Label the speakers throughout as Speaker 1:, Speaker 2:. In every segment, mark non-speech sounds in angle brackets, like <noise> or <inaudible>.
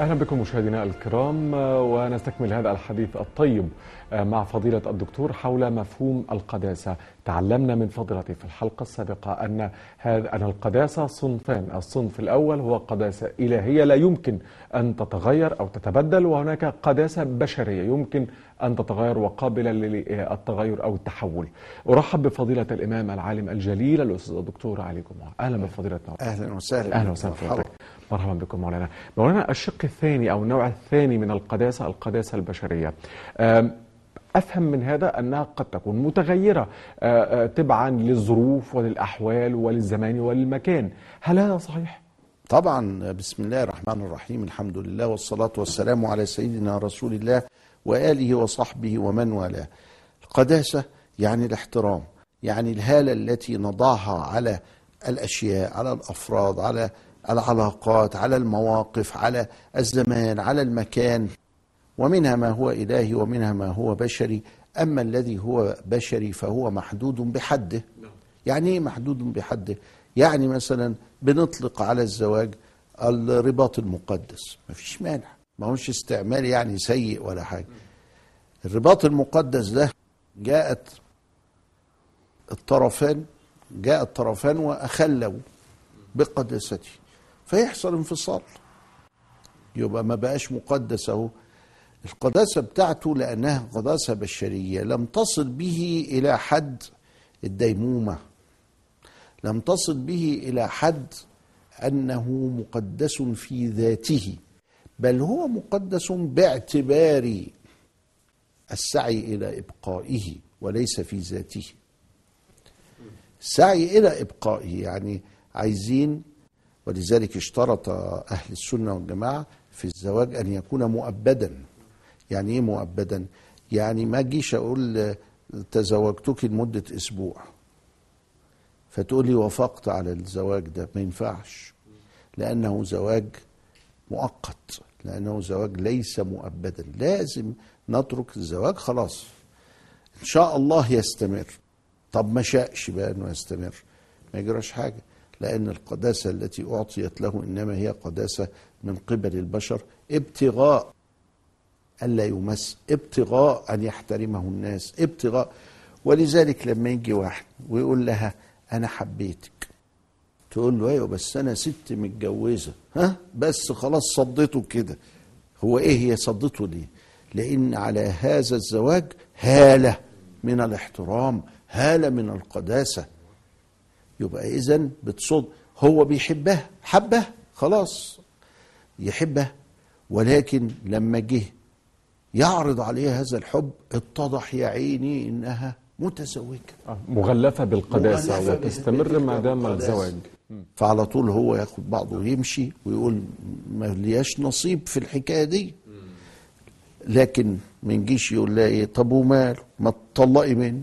Speaker 1: أهلا بكم مشاهدينا الكرام ونستكمل هذا الحديث الطيب مع فضيلة الدكتور حول مفهوم القداسة. تعلمنا من فضيلته في الحلقة السابقة أن هذا أن القداسة صنفان الصنف الأول هو قداسة إلهية لا يمكن أن تتغير أو تتبدل وهناك قداسة بشرية يمكن أن تتغير وقابلة للتغير أو التحول. أرحب بفضيلة الإمام العالم الجليل الأستاذ الدكتور علي جمعة. أهلا بفضيلتنا
Speaker 2: أهلا وسهلا
Speaker 1: أهلا وسهلا فيك مرحبا. بكم مولانا. مولانا الشق الثاني أو النوع الثاني من القداسه القداسة البشرية. أم، أفهم من هذا أنها قد تكون متغيرة أه، أه، تبعا للظروف وللأحوال وللزمان وللمكان. هل هذا صحيح؟
Speaker 2: طبعا بسم الله الرحمن الرحيم الحمد لله والصلاة والسلام على سيدنا رسول الله وآله وصحبه ومن والاه. القداسة يعني الاحترام يعني الهالة التي نضعها على الأشياء على الأفراد على العلاقات على المواقف على الزمان على المكان. ومنها ما هو إلهي ومنها ما هو بشري. أما الذي هو بشري فهو محدود بحده. يعني إيه محدود بحده؟ يعني مثلا بنطلق على الزواج الرباط المقدس. مفيش مانع. ما هوش استعمال يعني سيء ولا حاجة. الرباط المقدس ده جاءت الطرفان جاء الطرفان وأخلوا بقداسته فيحصل انفصال. يبقى ما بقاش مقدس أهو. القداسة بتاعته لأنها قداسة بشرية لم تصل به إلى حد الديمومة. لم تصل به إلى حد أنه مقدس في ذاته بل هو مقدس باعتبار السعي إلى إبقائه وليس في ذاته. السعي إلى إبقائه يعني عايزين ولذلك اشترط أهل السنة والجماعة في الزواج أن يكون مؤبدا. يعني إيه مؤبدا؟ يعني ما أجيش أقول تزوجتك لمدة أسبوع. فتقول لي وافقت على الزواج ده ما ينفعش. لأنه زواج مؤقت لأنه زواج ليس مؤبدا. لازم نترك الزواج خلاص. إن شاء الله يستمر. طب ما شاءش بقى أنه يستمر. ما يجراش حاجة. لأن القداسة التي أعطيت له إنما هي قداسة من قبل البشر ابتغاء ألا يمس ابتغاء أن يحترمه الناس ابتغاء. ولذلك لما يجي واحد ويقول لها أنا حبيتك. تقول له أيوة بس أنا ست متجوزة. ها؟ بس خلاص صدته كده. هو إيه هي صدته ليه؟ لأن على هذا الزواج هالة من الاحترام هالة من القداسة. يبقى إذا بتصد هو بيحبها حبه خلاص يحبها. ولكن لما جه يعرض عليها هذا الحب اتضح يا عيني إنها متزوجة.
Speaker 1: آه، مغلفة بالقداسة
Speaker 2: مغلفة
Speaker 1: وتستمر ما دام. الزواج.
Speaker 2: فعلى طول هو ياخد بعضه ويمشي ويقول ما لياش نصيب في الحكاية دي. لكن ما يجيش يقول لها إيه طب ومال؟ ما تطلقي منه.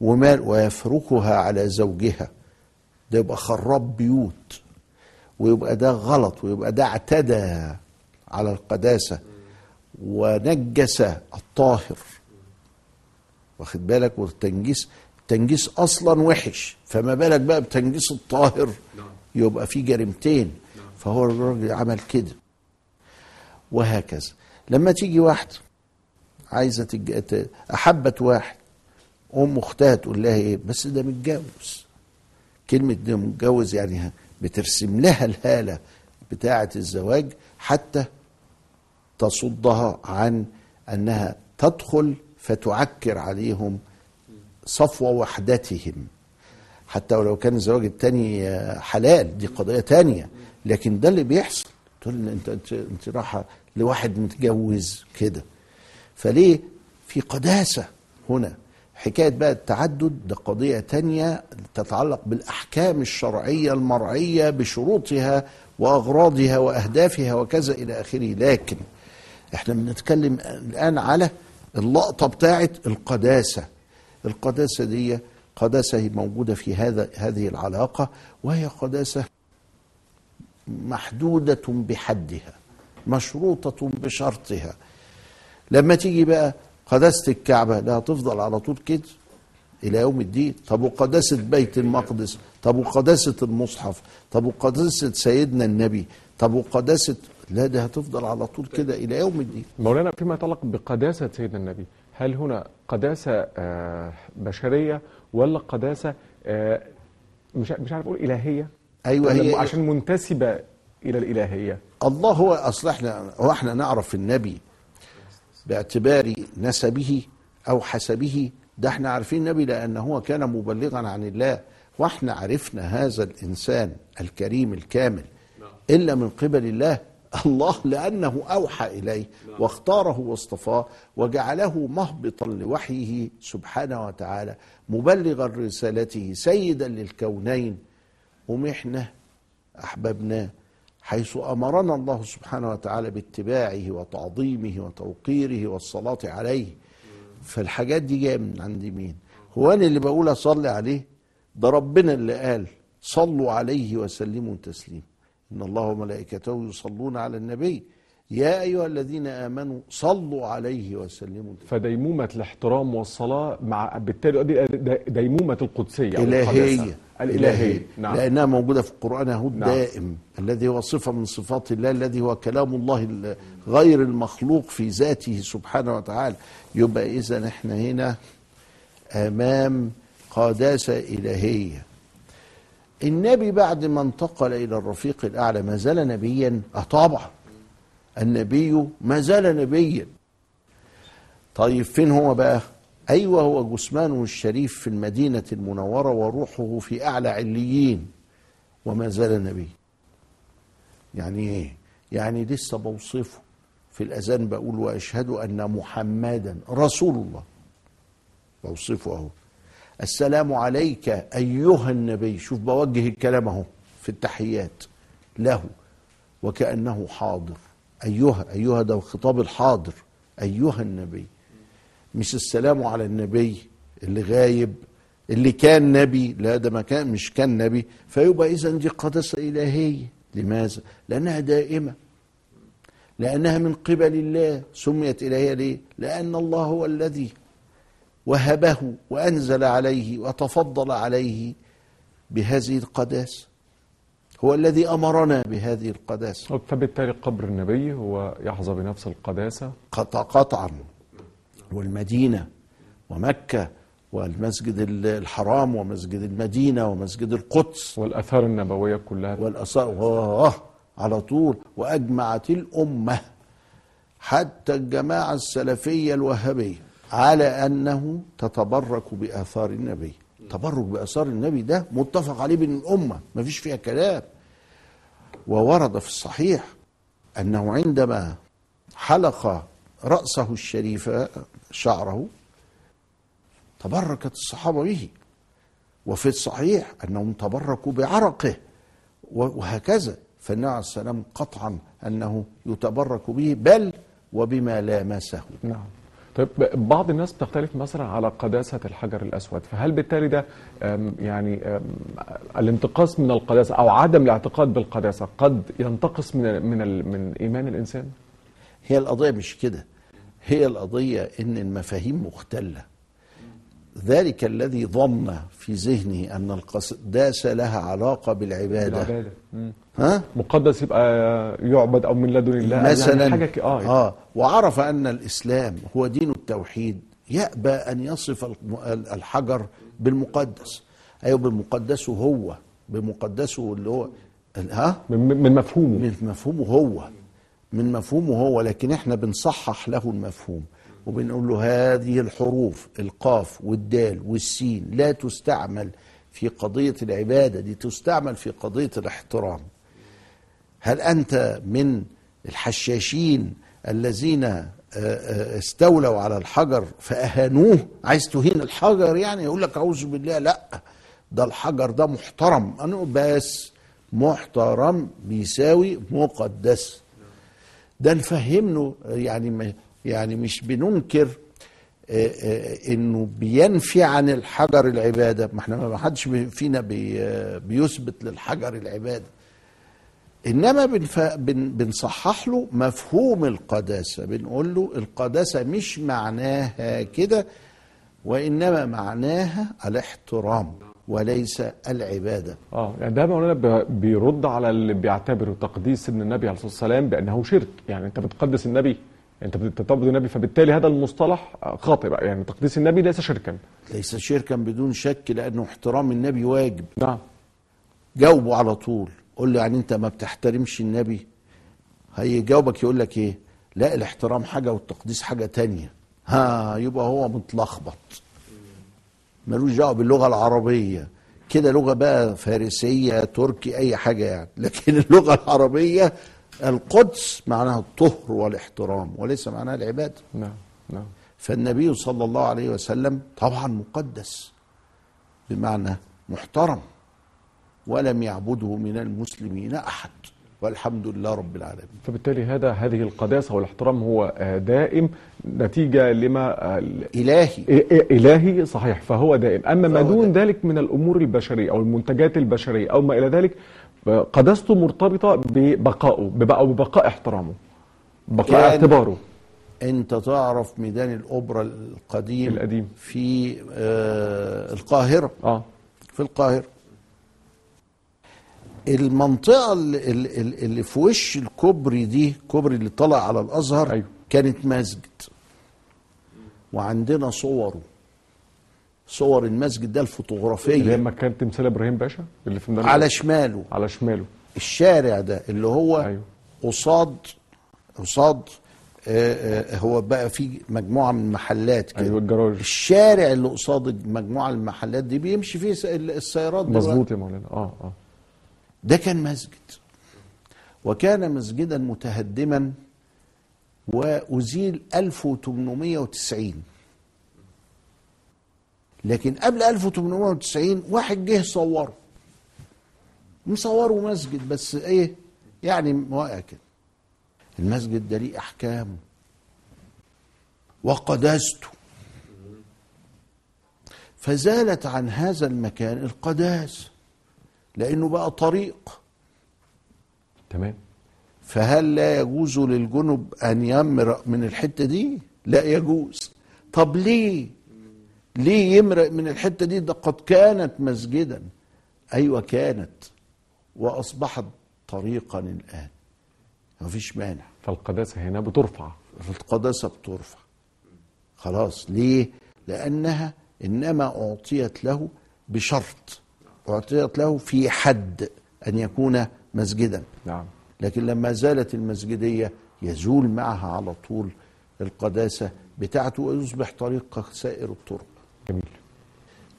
Speaker 2: ومال ويفركها على زوجها. ده يبقى خراب بيوت. ويبقى ده غلط ويبقى ده اعتدى على القداسة. ونجس الطاهر. واخد بالك؟ والتنجيس التنجيس أصلا وحش. فما بالك بقى بتنجيس الطاهر؟ يبقى في جريمتين. فهو الراجل عمل كده. وهكذا. لما تيجي واحدة عايزة تج... أحبت واحد أم أختها تقول لها إيه؟ بس ده متجوز. كلمة ده متجوز يعني بترسم لها الهالة بتاعة الزواج حتى تصدها عن أنها تدخل فتعكر عليهم صفو وحدتهم. حتى ولو كان الزواج التاني آه، حلال دي قضية تانية. لكن ده اللي بيحصل. تقول انت انت أنت رايحة لواحد متجوز كده. فليه؟ في قداسة هنا. حكاية بقى التعدد ده قضية تانية تتعلق بالأحكام الشرعية المرعية بشروطها وأغراضها وأهدافها وكذا إلى آخره. لكن إحنا بنتكلم الآن على اللقطة بتاعت القداسة. القداسة دي قداسة هي موجودة في هذا هذه العلاقة وهي قداسة محدودة بحدها مشروطة بشرطها. لما تيجي بقى قداسة الكعبة لا هتفضل على طول كده إلى يوم الدين. طب وقداسة بيت المقدس؟ طب وقداسة المصحف؟ طب وقداسة سيدنا النبي؟ طب وقداسة لا ده هتفضل على طول كده إلى يوم الدين؟
Speaker 1: مولانا فيما يتعلق بقداسة سيدنا النبي هل هنا قداسة آه، بشرية ولا قداسة آه، مش مش عارف أقول إلهية؟ أيوه
Speaker 2: هي
Speaker 1: عشان منتسبة إلى الإلهية؟
Speaker 2: الله هو أصل إحنا هو إحنا نعرف النبي باعتبار نسبه أو حسبه. ده إحنا عارفين النبي لأن هو كان مبلغا عن الله وإحنا عرفنا هذا الإنسان الكريم الكامل. إلا من قبل الله. <laughs> الله لأنه أوحى إليه واختاره واصطفاه وجعله مهبطا لوحيه سبحانه وتعالى مبلغا رسالته سيدا للكونين. ومحنة احببناه حيث أمرنا الله سبحانه وتعالى باتباعه وتعظيمه وتوقيره والصلاة عليه. فالحاجات دي جاية من عند مين؟ هو أنا اللي بقول أصلي عليه؟ ده ربنا اللي قال صلوا عليه وسلموا تسليما. إن الله وملائكته يصلون على النبي. يا أيها الذين آمنوا صلوا عليه وسلموا.
Speaker 1: فديمومة الاحترام والصلاة مع بالتالي إلى ديمومة القدسية أو
Speaker 2: إلهية.
Speaker 1: القداسة. الإلهية. نعم.
Speaker 2: لأنها موجودة في القرآن أهو
Speaker 1: نعم.
Speaker 2: الدائم الذي هو صفة من صفات الله الذي هو كلام الله ال- غير المخلوق في ذاته سبحانه وتعالى. يبقى إذا إحنا هنا أمام قداسة إلهية. النبي بعد ما انتقل إلى الرفيق الأعلى ما زال نبيا أه طبعا النبي ما زال نبيا. طيب فين هو بقى؟ أيوه هو جثمانه الشريف في المدينة المنورة وروحه في أعلى عليين. وما زال نبي. يعني إيه؟ يعني لسه بوصفه. في الأذان بقول وأشهد أن محمدا رسول الله. بوصفه أهو. السلام عليك أيها النبي. شوف بوجه الكلام أهو في التحيات له وكأنه حاضر. أيها أيها ده خطاب الحاضر. أيها النبي مش السلام على النبي اللي غايب اللي كان نبي. لا ده ما كان مش كان نبي. فيبقى اذا دي قداسة إلهية. لماذا؟ لأنها دائمة. لأنها من قبل الله سميت الهيه ليه؟ لأن الله هو الذي وهبه وأنزل عليه وتفضل عليه بهذه القداسه هو الذي أمرنا بهذه القداسه
Speaker 1: فبالتالي قبر النبي هو يحظى بنفس القداسة.
Speaker 2: قطع قطعا. والمدينة ومكة والمسجد الحرام ومسجد المدينة ومسجد القدس.
Speaker 1: والآثار النبوية كلها.
Speaker 2: والأصار واه على طول. وأجمعت الأمة. حتى الجماعة السلفية الوهابية. على أنه تتبرك بآثار النبي. تبرك بآثار النبي ده متفق عليه بين الأمة ما فيش فيها كلام. وورد في الصحيح أنه عندما حلق رأسه الشريف شعره تبركت الصحابة به. وفي الصحيح أنهم تبركوا بعرقه. وهكذا فالنبي عليه السلام قطعا أنه يتبرك به بل وبما لامسه.
Speaker 1: نعم. طيب بعض الناس بتختلف مثلا على قداسة الحجر الأسود فهل بالتالي ده يعني الانتقاص من القداسة أو عدم الاعتقاد بالقداسة قد ينتقص من من من إيمان الإنسان؟
Speaker 2: هي القضية مش كده هي القضية إن المفاهيم مختلة ذلك الذي ظن في ذهنه أن القداسة لها علاقة بالعبادة
Speaker 1: العبادة مم.
Speaker 2: ها؟
Speaker 1: مقدس يبقى يعبد أو من لدن الله.
Speaker 2: مثلا
Speaker 1: يعني حاجة ك- آه,
Speaker 2: آه وعرف أن الإسلام هو دين التوحيد. يأبى أن يصف الحجر بالمقدس. أيوه بمقدسه هو. بمقدسه اللي هو ها؟
Speaker 1: من, من مفهومه.
Speaker 2: من مفهومه هو. من مفهومه هو. لكن إحنا بنصحح له المفهوم. وبنقول له هذه الحروف القاف والدال والسين لا تستعمل في قضية العبادة دي تستعمل في قضية الاحترام. هل أنت من الحشاشين الذين آه، آه، استولوا على الحجر فأهانوه؟ عايز تهين الحجر يعني؟ يقول لك أعوذ بالله. لا ده الحجر ده محترم. أقول بس محترم بيساوي مقدس. ده نفهمه يعني يعني مش بننكر آه، إنه بينفي عن الحجر العبادة. ما إحنا ما حدش فينا بي بيثبت للحجر العبادة. إنما بنف... بن... بنصحح له مفهوم القداسة بنقول له القداسة مش معناها كده وإنما معناها الاحترام وليس العبادة.
Speaker 1: آه يعني ده مولانا بيرد على اللي بيعتبروا تقديس ابن النبي عليه الصلاة والسلام بأنه شرك. يعني أنت بتقدس النبي أنت بتعبد النبي فبالتالي هذا المصطلح آه، خاطئ بقى. يعني تقديس النبي ليس شركا.
Speaker 2: ليس شركا بدون شك لأنه احترام النبي واجب.
Speaker 1: نعم.
Speaker 2: جاوبه على طول. قول له يعني انت ما بتحترمش النبي. هيجاوبك يقول لك إيه؟ لا الاحترام حاجة والتقديس حاجة تانية. ها يبقى هو متلخبط. ملوش دعوة باللغة العربية. كده لغة بقى فارسية تركي أي حاجة يعني. لكن اللغة العربية القدس معناها الطهر والاحترام وليس معناها العبادة.
Speaker 1: نعم نعم.
Speaker 2: فالنبي صلى الله عليه وسلم طبعا مقدس بمعنى محترم. ولم يعبده من المسلمين أحد. والحمد لله رب العالمين.
Speaker 1: فبالتالي هذا هذه القداسة والاحترام هو دائم نتيجة لما آه، ال-
Speaker 2: إلهي.
Speaker 1: إ- إ- إلهي صحيح فهو دائم. أما ما دون
Speaker 2: دائم.
Speaker 1: ذلك من الأمور البشرية أو المنتجات البشرية أو ما إلى ذلك قداسته مرتبطة ببقائه أو ببقاء احترامه بقاء
Speaker 2: يعني-
Speaker 1: اعتباره.
Speaker 2: أنت تعرف ميدان الأوبرا القديم
Speaker 1: القديم.
Speaker 2: في آه القاهرة.
Speaker 1: آه.
Speaker 2: في القاهرة. المنطقة اللي, اللي في وش الكوبري دي كوبري اللي طلع على الأزهر
Speaker 1: أيوه.
Speaker 2: كانت مسجد. وعندنا صوره. صور المسجد ده
Speaker 1: اللي هي
Speaker 2: الفوتوغرافيه
Speaker 1: مكان تمثال إبراهيم باشا؟ اللي في
Speaker 2: على شماله.
Speaker 1: على شماله.
Speaker 2: الشارع ده اللي هو
Speaker 1: أيوه.
Speaker 2: قصاد قصاد آه، آه، هو بقى فيه مجموعة من محلات كده.
Speaker 1: أيوه الجراج.
Speaker 2: الشارع اللي قصاد المجموعه من المحلات دي بيمشي فيه السيارات.
Speaker 1: مظبوط يا مولانا. آه آه.
Speaker 2: ده كان مسجد. وكان مسجدا متهدما وأزيل 1890 لكن قبل 1890 واحد جه صوره. مصوره مسجد بس إيه؟ يعني واقع كده. المسجد ده ليه أحكامه. وقداسته. فزالت عن هذا المكان القداسه لأنه بقى طريق.
Speaker 1: تمام.
Speaker 2: فهل لا يجوز للجنب أن يمرق من الحتة دي؟ لا يجوز. طب ليه؟ ليه يمرق من الحتة دي؟ ده قد كانت مسجدا. أيوه كانت. وأصبحت طريقا الآن. مفيش مانع.
Speaker 1: فالقداسة هنا بترفع.
Speaker 2: القداسه بترفع. خلاص. ليه؟ لأنها إنما أعطيت له بشرط. اعطيت له في حد أن يكون مسجدا.
Speaker 1: نعم.
Speaker 2: لكن لما زالت المسجدية يزول معها على طول القداسة بتاعته ويصبح طريق كسائر الطرق.
Speaker 1: جميل.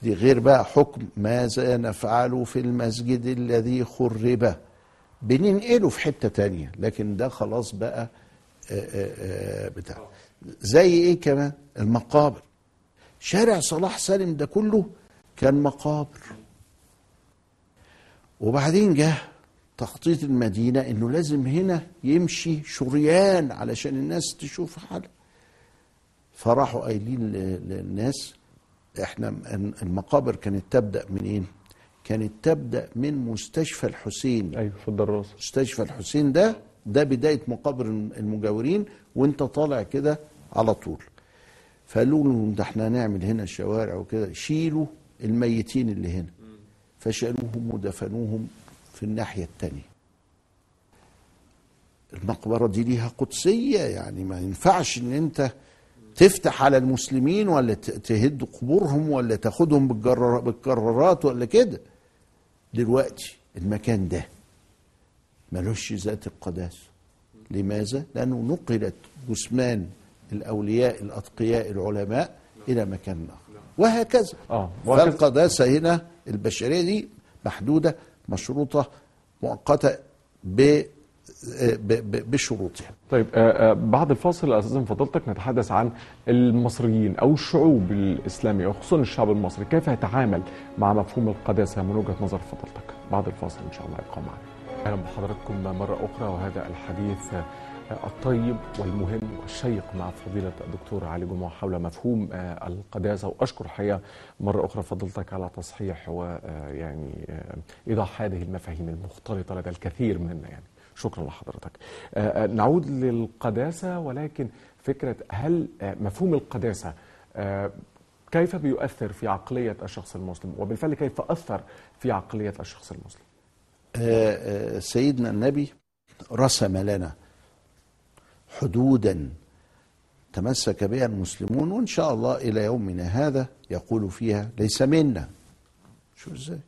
Speaker 2: دي غير بقى حكم ماذا نفعل في المسجد الذي خرب. بننقله في حتة تانية لكن ده خلاص بقى آه، آه، آه، بتاع. زي إيه كمان؟ المقابر. شارع صلاح سالم ده كله كان مقابر. وبعدين جه تخطيط المدينة إنه لازم هنا يمشي شريان علشان الناس تشوف حالها. فراحوا قايلين للناس إحنا المقابر كانت تبدأ منين؟ كانت تبدأ من مستشفى الحسين.
Speaker 1: أيوه في الدراسة
Speaker 2: مستشفى الحسين ده ده بداية مقابر المجاورين وأنت طالع كده على طول. فقالوا لهم ده إحنا هنعمل هنا شوارع وكده شيلوا الميتين اللي هنا. فشالوهم ودفنوهم في الناحية التانية. المقبرة دي ليها قدسية يعني ما ينفعش إن أنت تفتح على المسلمين ولا تهد قبورهم ولا تاخدهم بالكرارات ولا كده. دلوقتي المكان ده ملوش ذات القداسة لماذا؟ لأنه نقلت جثمان الأولياء الأتقياء العلماء إلى مكان آخر. وهكذا.
Speaker 1: آه،.
Speaker 2: فالقداسة هنا البشرية دي محدودة مشروطة مؤقتة ب ب- ب- بشروطها.
Speaker 1: طيب آه، آه، بعد الفاصل أستاذ فضلتك نتحدث عن المصريين أو الشعوب الإسلامية وخصوصا الشعب المصري كيف يتعامل مع مفهوم القداسة من وجهة نظر فضلتك؟ بعد الفاصل إن شاء الله ابقوا معنا. أهلا بحضراتكم مرة أخرى وهذا الحديث آه، الطيب والمهم والشيق مع فضيلة الدكتور علي جمعة حول مفهوم آه، القداسة. وأشكر حقيقة مرة أخرى فضلتك على تصحيح ويعني إيضاح هذه المفاهيم المختلطة لدى الكثير منا يعني. شكرا لحضرتك. آه، آه، نعود للقداسة ولكن فكرة هل آه، مفهوم القداسة آه، كيف بيؤثر في عقلية الشخص المسلم؟ وبالفعل كيف أثر في عقلية الشخص المسلم؟
Speaker 2: آه، آه، سيدنا النبي رسم لنا حدودا تمسك بها المسلمون وإن شاء الله إلى يومنا هذا يقول فيها ليس منا. شو إزاي؟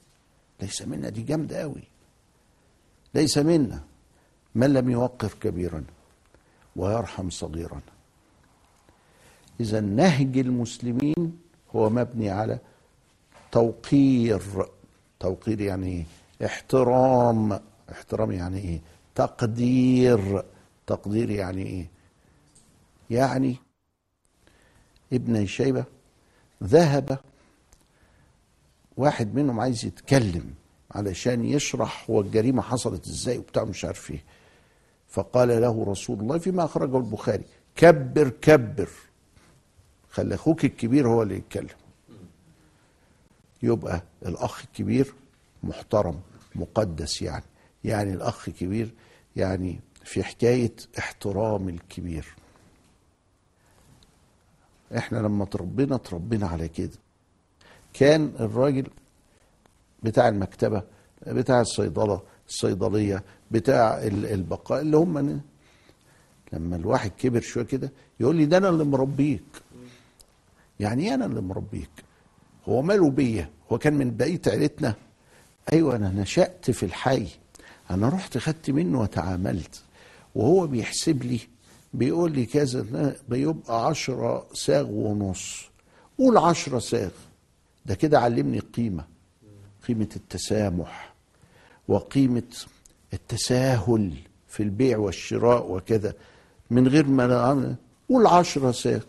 Speaker 2: ليس منا دي جامدة قوي ليس منا. من لم يوقر كبيرا ويرحم صغيرا. اذا نهج المسلمين هو مبني على توقير. توقير يعني إيه احترام. احترام يعني إيه تقدير. تقدير يعني إيه؟ يعني ابن شيبة ذهب واحد منهم عايز يتكلم علشان يشرح هو الجريمة حصلت إزاي وبتاع مش عارف إيه. فقال له رسول الله فيما أخرجه البخاري كبر كبر خلي أخوك الكبير هو اللي يتكلم. يبقى الأخ الكبير محترم مقدس يعني يعني الأخ كبير يعني في حكاية احترام الكبير. إحنا لما تربينا تربينا على كده. كان الراجل بتاع المكتبة بتاع الصيدلة الصيدلية بتاع ال- البقاء اللي هم لما الواحد كبر شوية كده يقول لي ده أنا اللي مربيك. يعني إيه أنا اللي مربيك؟ هو ماله بيا؟ هو كان من بقية عيلتنا؟ أيوة أنا نشأت في الحي. أنا رحت خدت منه وتعاملت. وهو بيحسب لي بيقول لي كذا بيبقى عشرة ساغ ونص. قول عشرة ساغ. ده كده علمني قيمة قيمة التسامح وقيمة التساهل في البيع والشراء وكذا. من غير ما قول عشرة ساغ.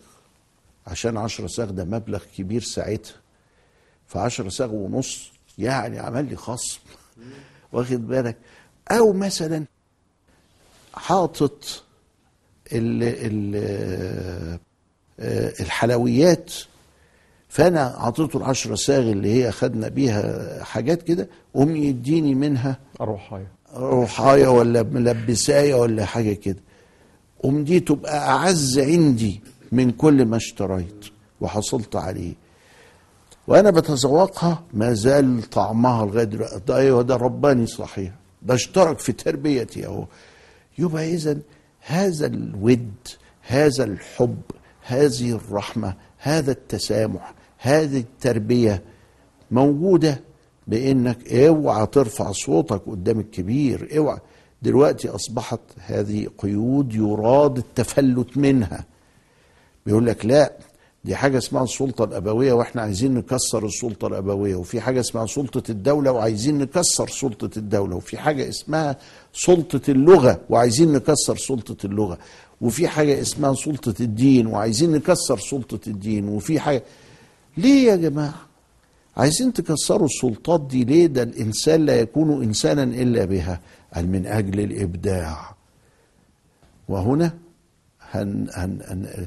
Speaker 2: عشان عشرة ساغ ده مبلغ كبير ساعتها. فعشرة ساغ ونص يعني عمل لي خصم. واخد بالك؟ أو مثلا حاطط ال ال الحلويات. فأنا أعطيته العشرة ساغ اللي هي خدنا بيها حاجات كده قوم يديني منها
Speaker 1: الروحاية
Speaker 2: روحاية ولا ملبساية ولا حاجة كده. قوم دي تبقى أعز عندي من كل ما اشتريت وحصلت عليه. وأنا بتذوقها ما زال طعمها لغاية دلوقتي. ده أيوه ده رباني صحيح. ده اشترك في تربيتي أهو. يبقى إذا هذا الود هذا الحب هذه الرحمة هذا التسامح هذه التربية موجودة بإنك اوعى ترفع صوتك قدام الكبير اوعى. دلوقتي أصبحت هذه قيود يراد التفلت منها. بيقول لك لا دي حاجة اسمها السلطة الأبوية وإحنا عايزين نكسر السلطة الأبوية وفي حاجة اسمها سلطة الدولة وعايزين نكسر سلطة الدولة وفي حاجة اسمها سلطة اللغة وعايزين نكسر سلطة اللغة وفي حاجة اسمها سلطة الدين وعايزين نكسر سلطة الدين وفي حاجة. ليه يا جماعة؟ عايزين تكسروا السلطات دي ليه ده الإنسان لا يكون إنسانا إلا بها؟ قال من أجل الإبداع. وهنا هن هن هن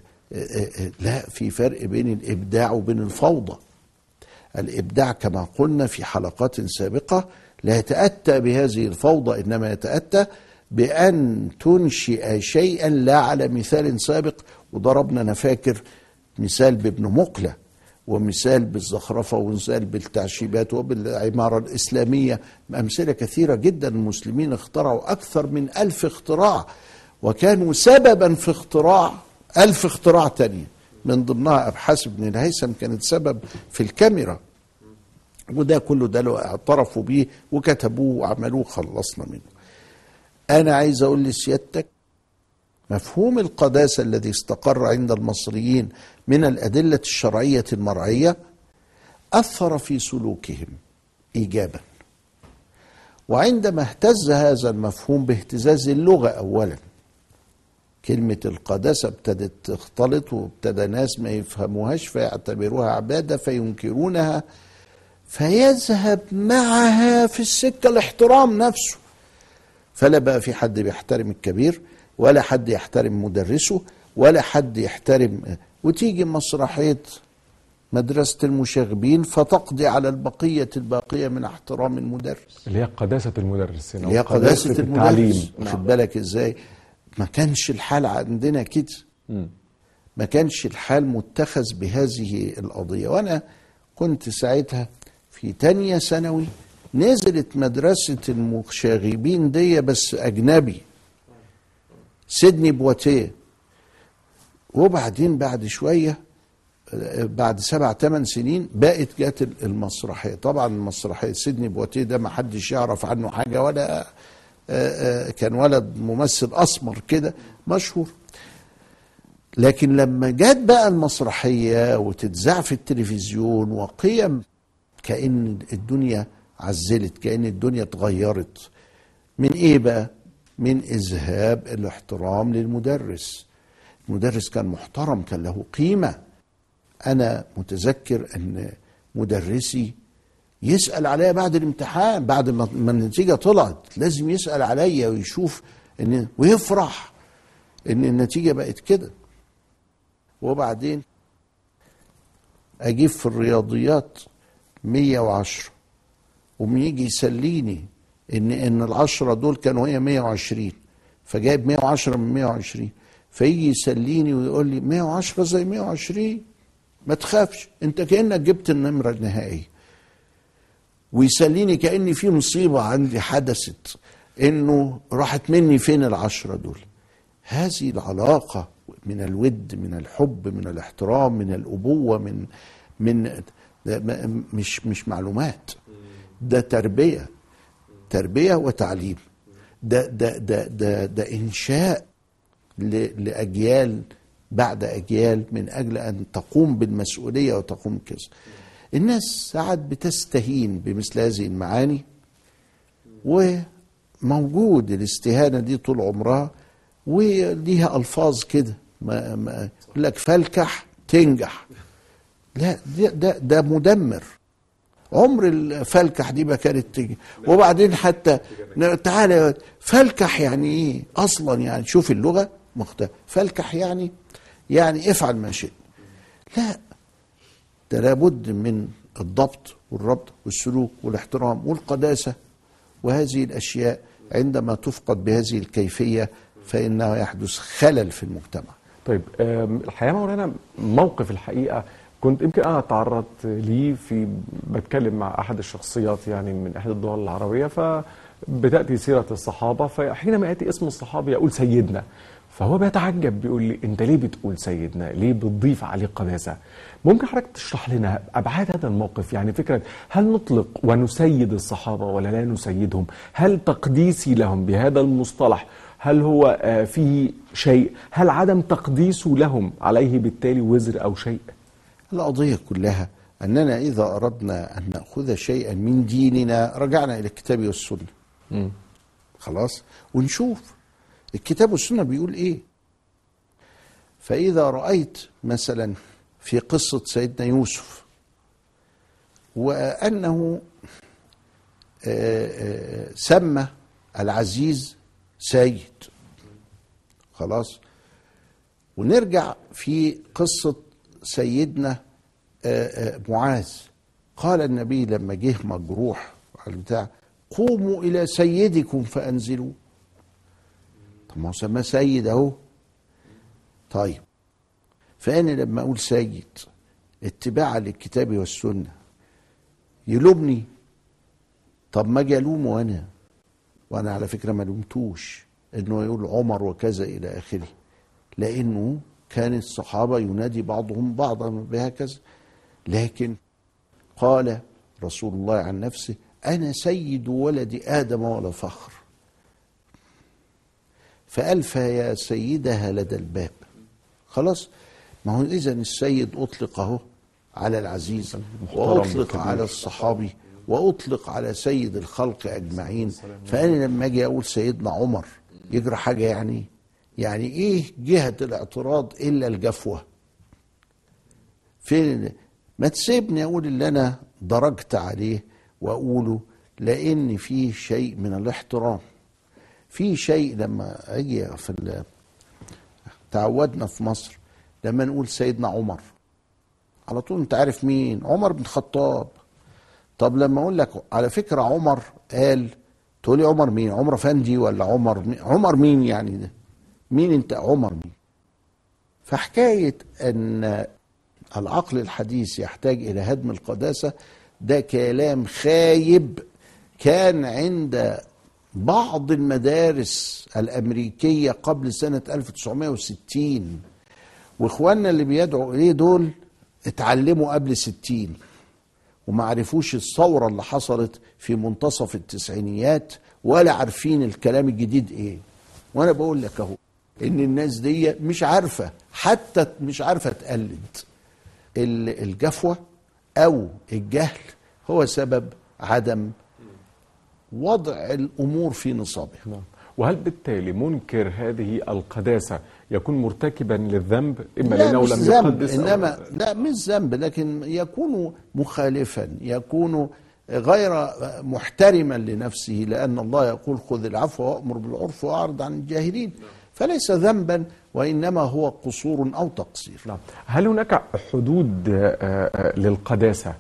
Speaker 2: لا في فرق بين الإبداع وبين الفوضى. الإبداع كما قلنا في حلقات سابقة لا يتأتى بهذه الفوضى إنما يتأتى بأن تنشئ شيئا لا على مثال سابق. وضربنا أنا فاكر مثال بابن مقلة ومثال بالزخرفة ومثال بالتعشيبات وبالعمارة الإسلامية. أمثلة كثيرة جدا المسلمين اخترعوا أكثر من ألف اختراع وكانوا سببا في اختراع ألف اختراع تانية من ضمنها أبحاث ابن الهيثم كانت سبب في الكاميرا. وده كله ده لو اعترفوا بيه وكتبوه وعملوه خلصنا منه. أنا عايز أقول لسيادتك مفهوم القداسة الذي استقر عند المصريين من الأدلة الشرعية المرعية أثر في سلوكهم إيجابا. وعندما اهتز هذا المفهوم باهتزاز اللغة أولا كلمة القداسة ابتدت تختلط وابتدى ناس ما يفهموهاش فيعتبروها عبادة فينكرونها فيذهب معها في السكة الاحترام نفسه. فلا بقى في حد بيحترم الكبير ولا حد يحترم مدرسه ولا حد يحترم وتيجي مسرحية مدرسة المشاغبين فتقضي على البقية الباقية من احترام المدرس.
Speaker 1: اللي هي قداسة المدرس هنا
Speaker 2: اللي هي قداسة المدرس.
Speaker 1: التعليم.
Speaker 2: واخد بالك إزاي؟ ما كانش الحال عندنا كده. ما كانش الحال متخذ بهذه القضية. وأنا كنت ساعتها في تانية ثانوي نزلت مدرسة المشاغبين دي بس أجنبي. سيدني بواتيه. وبعدين بعد شوية بعد سبع ثمان سنين بقت جت المسرحية. طبعا المسرحية سيدني بواتيه ده ما حدش يعرف عنه حاجة ولا كان ولد ممثل أسمر كده مشهور. لكن لما جت بقى المسرحية وتتذاع في التلفزيون وقيم كأن الدنيا عزلت كأن الدنيا اتغيرت من إيه بقى؟ من إذهاب الاحترام للمدرس. المدرس كان محترم كان له قيمة. أنا متذكر إن مدرسي يسأل عليا بعد الامتحان بعد ما النتيجة طلعت لازم يسأل عليا ويشوف إن ويفرح إن النتيجة بقت كده. وبعدين أجيب في الرياضيات 110 ومن يجي يسليني إن إن العشرة دول كانوا هي 120 فجايب 110 من 120 فيجي يسليني ويقول لي 110 زي 120 ما تخافش أنت كأنك جبت النمرة النهائية. ويسليني كأني في مصيبة عندي حدثت إنه راحت مني فين العشرة دول؟ هذه العلاقة من الود من الحب من الاحترام من الأبوة من من مش مش معلومات. ده تربية تربية وتعليم. ده ده ده ده, ده إنشاء لأجيال بعد أجيال من أجل أن تقوم بالمسؤولية وتقوم كذا. الناس ساعات بتستهين بمثل هذه المعاني وموجود الاستهانة دي طول عمرها وليها ألفاظ كده ما ما يقول لك فلكح تنجح. لا ده ده, ده مدمر. عمر الفلكح دي ما كانت تيجي وبعدين حتى تعالى فلكح يعني إيه؟ أصلا يعني شوف اللغة مختلف فلكح يعني يعني افعل ما شئت. لا ده لابد من الضبط والربط والسلوك والاحترام والقداسة وهذه الأشياء عندما تفقد بهذه الكيفية فانه يحدث خلل في المجتمع.
Speaker 1: طيب الحقيقة مولانا موقف الحقيقة كنت يمكن أنا تعرضت ليه في بتكلم مع أحد الشخصيات يعني من إحدى الدول العربية فبتاتي سيرة الصحابة فحينما ياتي اسم الصحابي يقول سيدنا. فهو بيتعجب بيقول لي أنت ليه بتقول سيدنا؟ ليه بتضيف عليه قداسه؟ ممكن حضرتك تشرح لنا أبعاد هذا الموقف يعني فكرة هل نطلق ونسيد الصحابة ولا لا نسيدهم؟ هل تقديسي لهم بهذا المصطلح هل هو فيه شيء؟ هل عدم تقديسه لهم عليه بالتالي وزر أو شيء؟
Speaker 2: القضية كلها أننا إذا أردنا أن نأخذ شيئا من ديننا رجعنا إلى الكتاب والسنة. م. خلاص؟ ونشوف الكتاب والسنة بيقول إيه؟ فإذا رأيت مثلا في قصة سيدنا يوسف وأنه سمى العزيز سيد. خلاص؟ ونرجع في قصة سيدنا معاذ. قال النبي لما جه مجروح على بتاع قوموا إلى سيدكم فانزلوه طب ما هو سماه سيد اهو. طيب فأنا لما أقول سيد اتباعا للكتاب والسنة يلومني؟ طب ما أجي ألومه أنا؟ وأنا على فكرة ما لومتوش إنه يقول عمر وكذا إلى آخره. لأنه كان الصحابة ينادي بعضهم بعضا بهكذا. لكن قال رسول الله عن نفسه أنا سيد ولد آدم ولا فخر. فألفى يا سيدها لدى الباب. خلاص؟ ما هو إذا السيد أطلق أهو على العزيز وأطلق على الصحابي وأطلق على سيد الخلق أجمعين. فأنا لما أجي أقول سيدنا عمر يجرى حاجة يعني؟ يعني إيه جهة الاعتراض إلا الجفوة؟ فين ما تسيبني أقول اللي أنا درجت عليه وأقوله لأن فيه شيء من الاحترام. في شيء لما أجي في تعودنا في مصر لما نقول سيدنا عمر. على طول أنت عارف مين؟ عمر بن الخطاب. طب لما أقول لك على فكرة عمر قال تقول لي عمر مين؟ عمر أفندي ولا عمر مين عمر مين يعني ده؟ مين أنت؟ عمر مين؟ فحكاية أن العقل الحديث يحتاج إلى هدم القداسة ده كلام خايب كان عند بعض المدارس الأمريكية قبل سنة 1960 وإخواننا اللي بيدعوا إليه دول؟ اتعلموا قبل 60 وما عرفوش الثورة اللي حصلت في منتصف التسعينيات ولا عارفين الكلام الجديد إيه. وأنا بقول لك أهو إن الناس دي مش عارفة حتى مش عارفة تقلد. ال- الجفوة أو الجهل هو سبب عدم وضع الأمور في نصابها.
Speaker 1: نعم. وهل بالتالي منكر هذه القداسة يكون مرتكبا للذنب؟ إما
Speaker 2: لا
Speaker 1: لأنه لم يقدس أو-
Speaker 2: إنما لا مش ذنب لكن يكون مخالفا يكون غير محترما لنفسه لأن الله يقول خذ العفو وأمر بالعرف وأعرض عن الجاهلين. فليس ذنبا وإنما هو قصور أو تقصير.
Speaker 1: نعم. هل هناك حدود آه، آه، للقداسة؟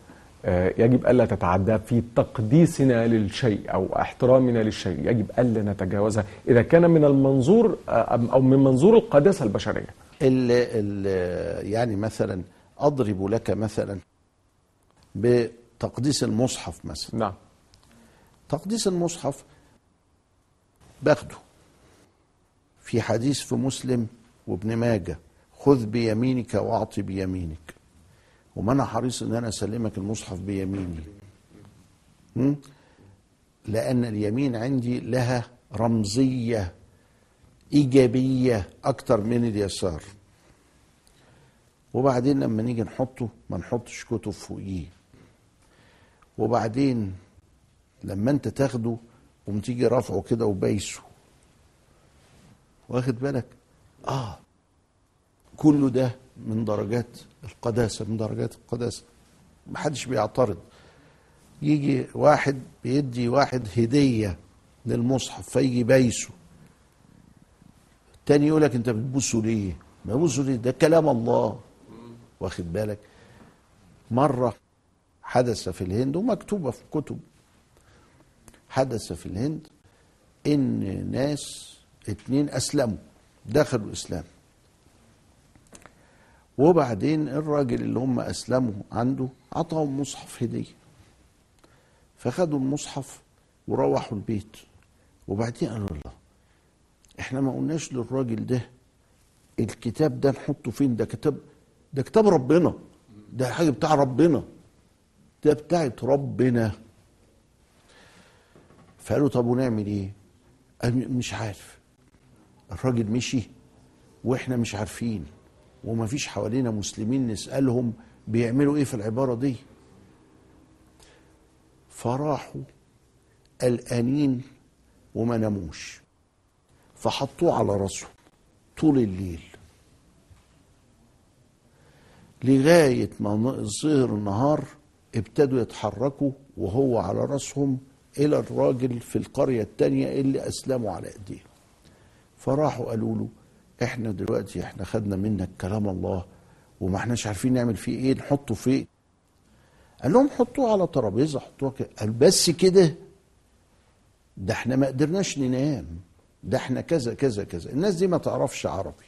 Speaker 1: يجب ألا تتعدى في تقديسنا للشيء أو احترامنا للشيء. يجب ألا نتجاوزها إذا كان من المنظور آه، أو من منظور القداسة البشرية.
Speaker 2: ال ال يعني مثلا أضرب لك مثلا بتقديس المصحف مثلا.
Speaker 1: نعم.
Speaker 2: تقديس المصحف باخده. في حديث في مسلم وابن ماجه خذ بيمينك واعطي بيمينك. وما أنا حريص إن أنا أسلمك المصحف بيميني? لأن اليمين عندي لها رمزية إيجابية أكتر من اليسار. وبعدين لما نيجي نحطه ما نحطش كتب فوقيه. وبعدين لما أنت تاخده قوم تيجي رافعه كده وبايسه. واخد بالك؟ آه. كله ده من درجات القداسة من درجات القداسة. محدش بيعترض. يجي واحد بيدي واحد هدية للمصحف فيجي بايسه. تاني يقول لك انت بتبوسه ليه؟ ببوسه ليه؟ ده كلام الله. واخد بالك؟ مرة حدث في الهند ومكتوبة في كتب. حدث في الهند إن ناس اتنين أسلموا دخلوا الإسلام. وبعدين الراجل اللي هم أسلموا عنده عطاهم مصحف هدية. فخدوا المصحف وروحوا البيت. وبعدين قالوا الله إحنا ما قلناش للراجل ده الكتاب ده نحطه فين؟ ده كتاب ده كتاب ربنا. ده حاجة بتاع ربنا. ده بتاعت ربنا. فقالوا طب ونعمل إيه؟ قال مش عارف. الراجل مشي وإحنا مش عارفين. وما فيش حوالينا مسلمين نسألهم بيعملوا إيه في العبارة دي. فراحوا قلقانين وما ناموش فحطوه على راسهم طول الليل. لغاية ما ظهر النهار ابتدوا يتحركوا وهو على راسهم إلى الراجل في القرية التانية اللي أسلموا على إيديه فراحوا قالوا له إحنا دلوقتي إحنا خدنا منك كلام الله وما احناش عارفين نعمل فيه إيه نحطه فين قال لهم حطوه على ترابيزة حطوه كده قال بس كده. ده إحنا ما قدرناش ننام. ده إحنا كذا كذا كذا. الناس دي ما تعرفش عربي.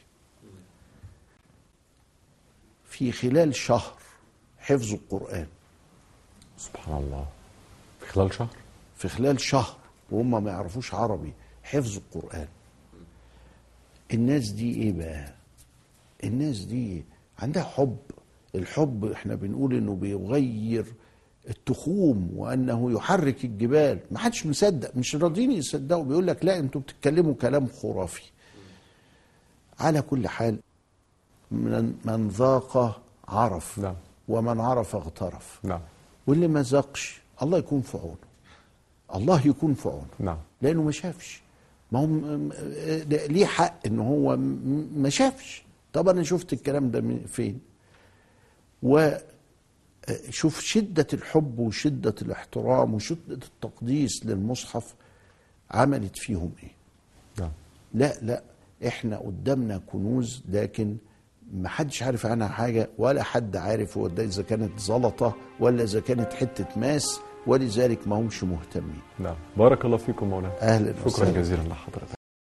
Speaker 2: في خلال شهر حفظوا القرآن.
Speaker 1: سبحان الله. في خلال شهر؟
Speaker 2: في خلال شهر وهم ما يعرفوش عربي حفظوا القرآن. الناس دي إيه بقى؟ الناس دي عندها حب. الحب إحنا بنقول انه بيغير التخوم وانه يحرك الجبال. ما حدش مصدق مش راضيين يصدقوا. بيقول لك لا أنتوا بتتكلموا كلام خرافي. على كل حال من من ذاق عرف
Speaker 1: نعم.
Speaker 2: ومن عرف اغترف.
Speaker 1: نعم.
Speaker 2: واللي ما ذاقش الله يكون في عونه. الله يكون في عونه.
Speaker 1: نعم.
Speaker 2: لأنه ما شافش. ما هو ليه حق إن هو ما شافش؟ طب أنا شفت الكلام ده من فين؟ وشوف شدة الحب وشدة الاحترام وشدة التقديس للمصحف عملت فيهم إيه؟
Speaker 1: نعم.
Speaker 2: لا لا إحنا قدامنا كنوز لكن ما حدش عارف عنها حاجة ولا حد عارف هو ده إذا كانت زلطة ولا إذا كانت حتة ماس. ولذلك ما همش مهتمين.
Speaker 1: نعم. بارك الله فيكم مولانا.
Speaker 2: أهلا
Speaker 1: شكرا. جزيلا لحضرتك.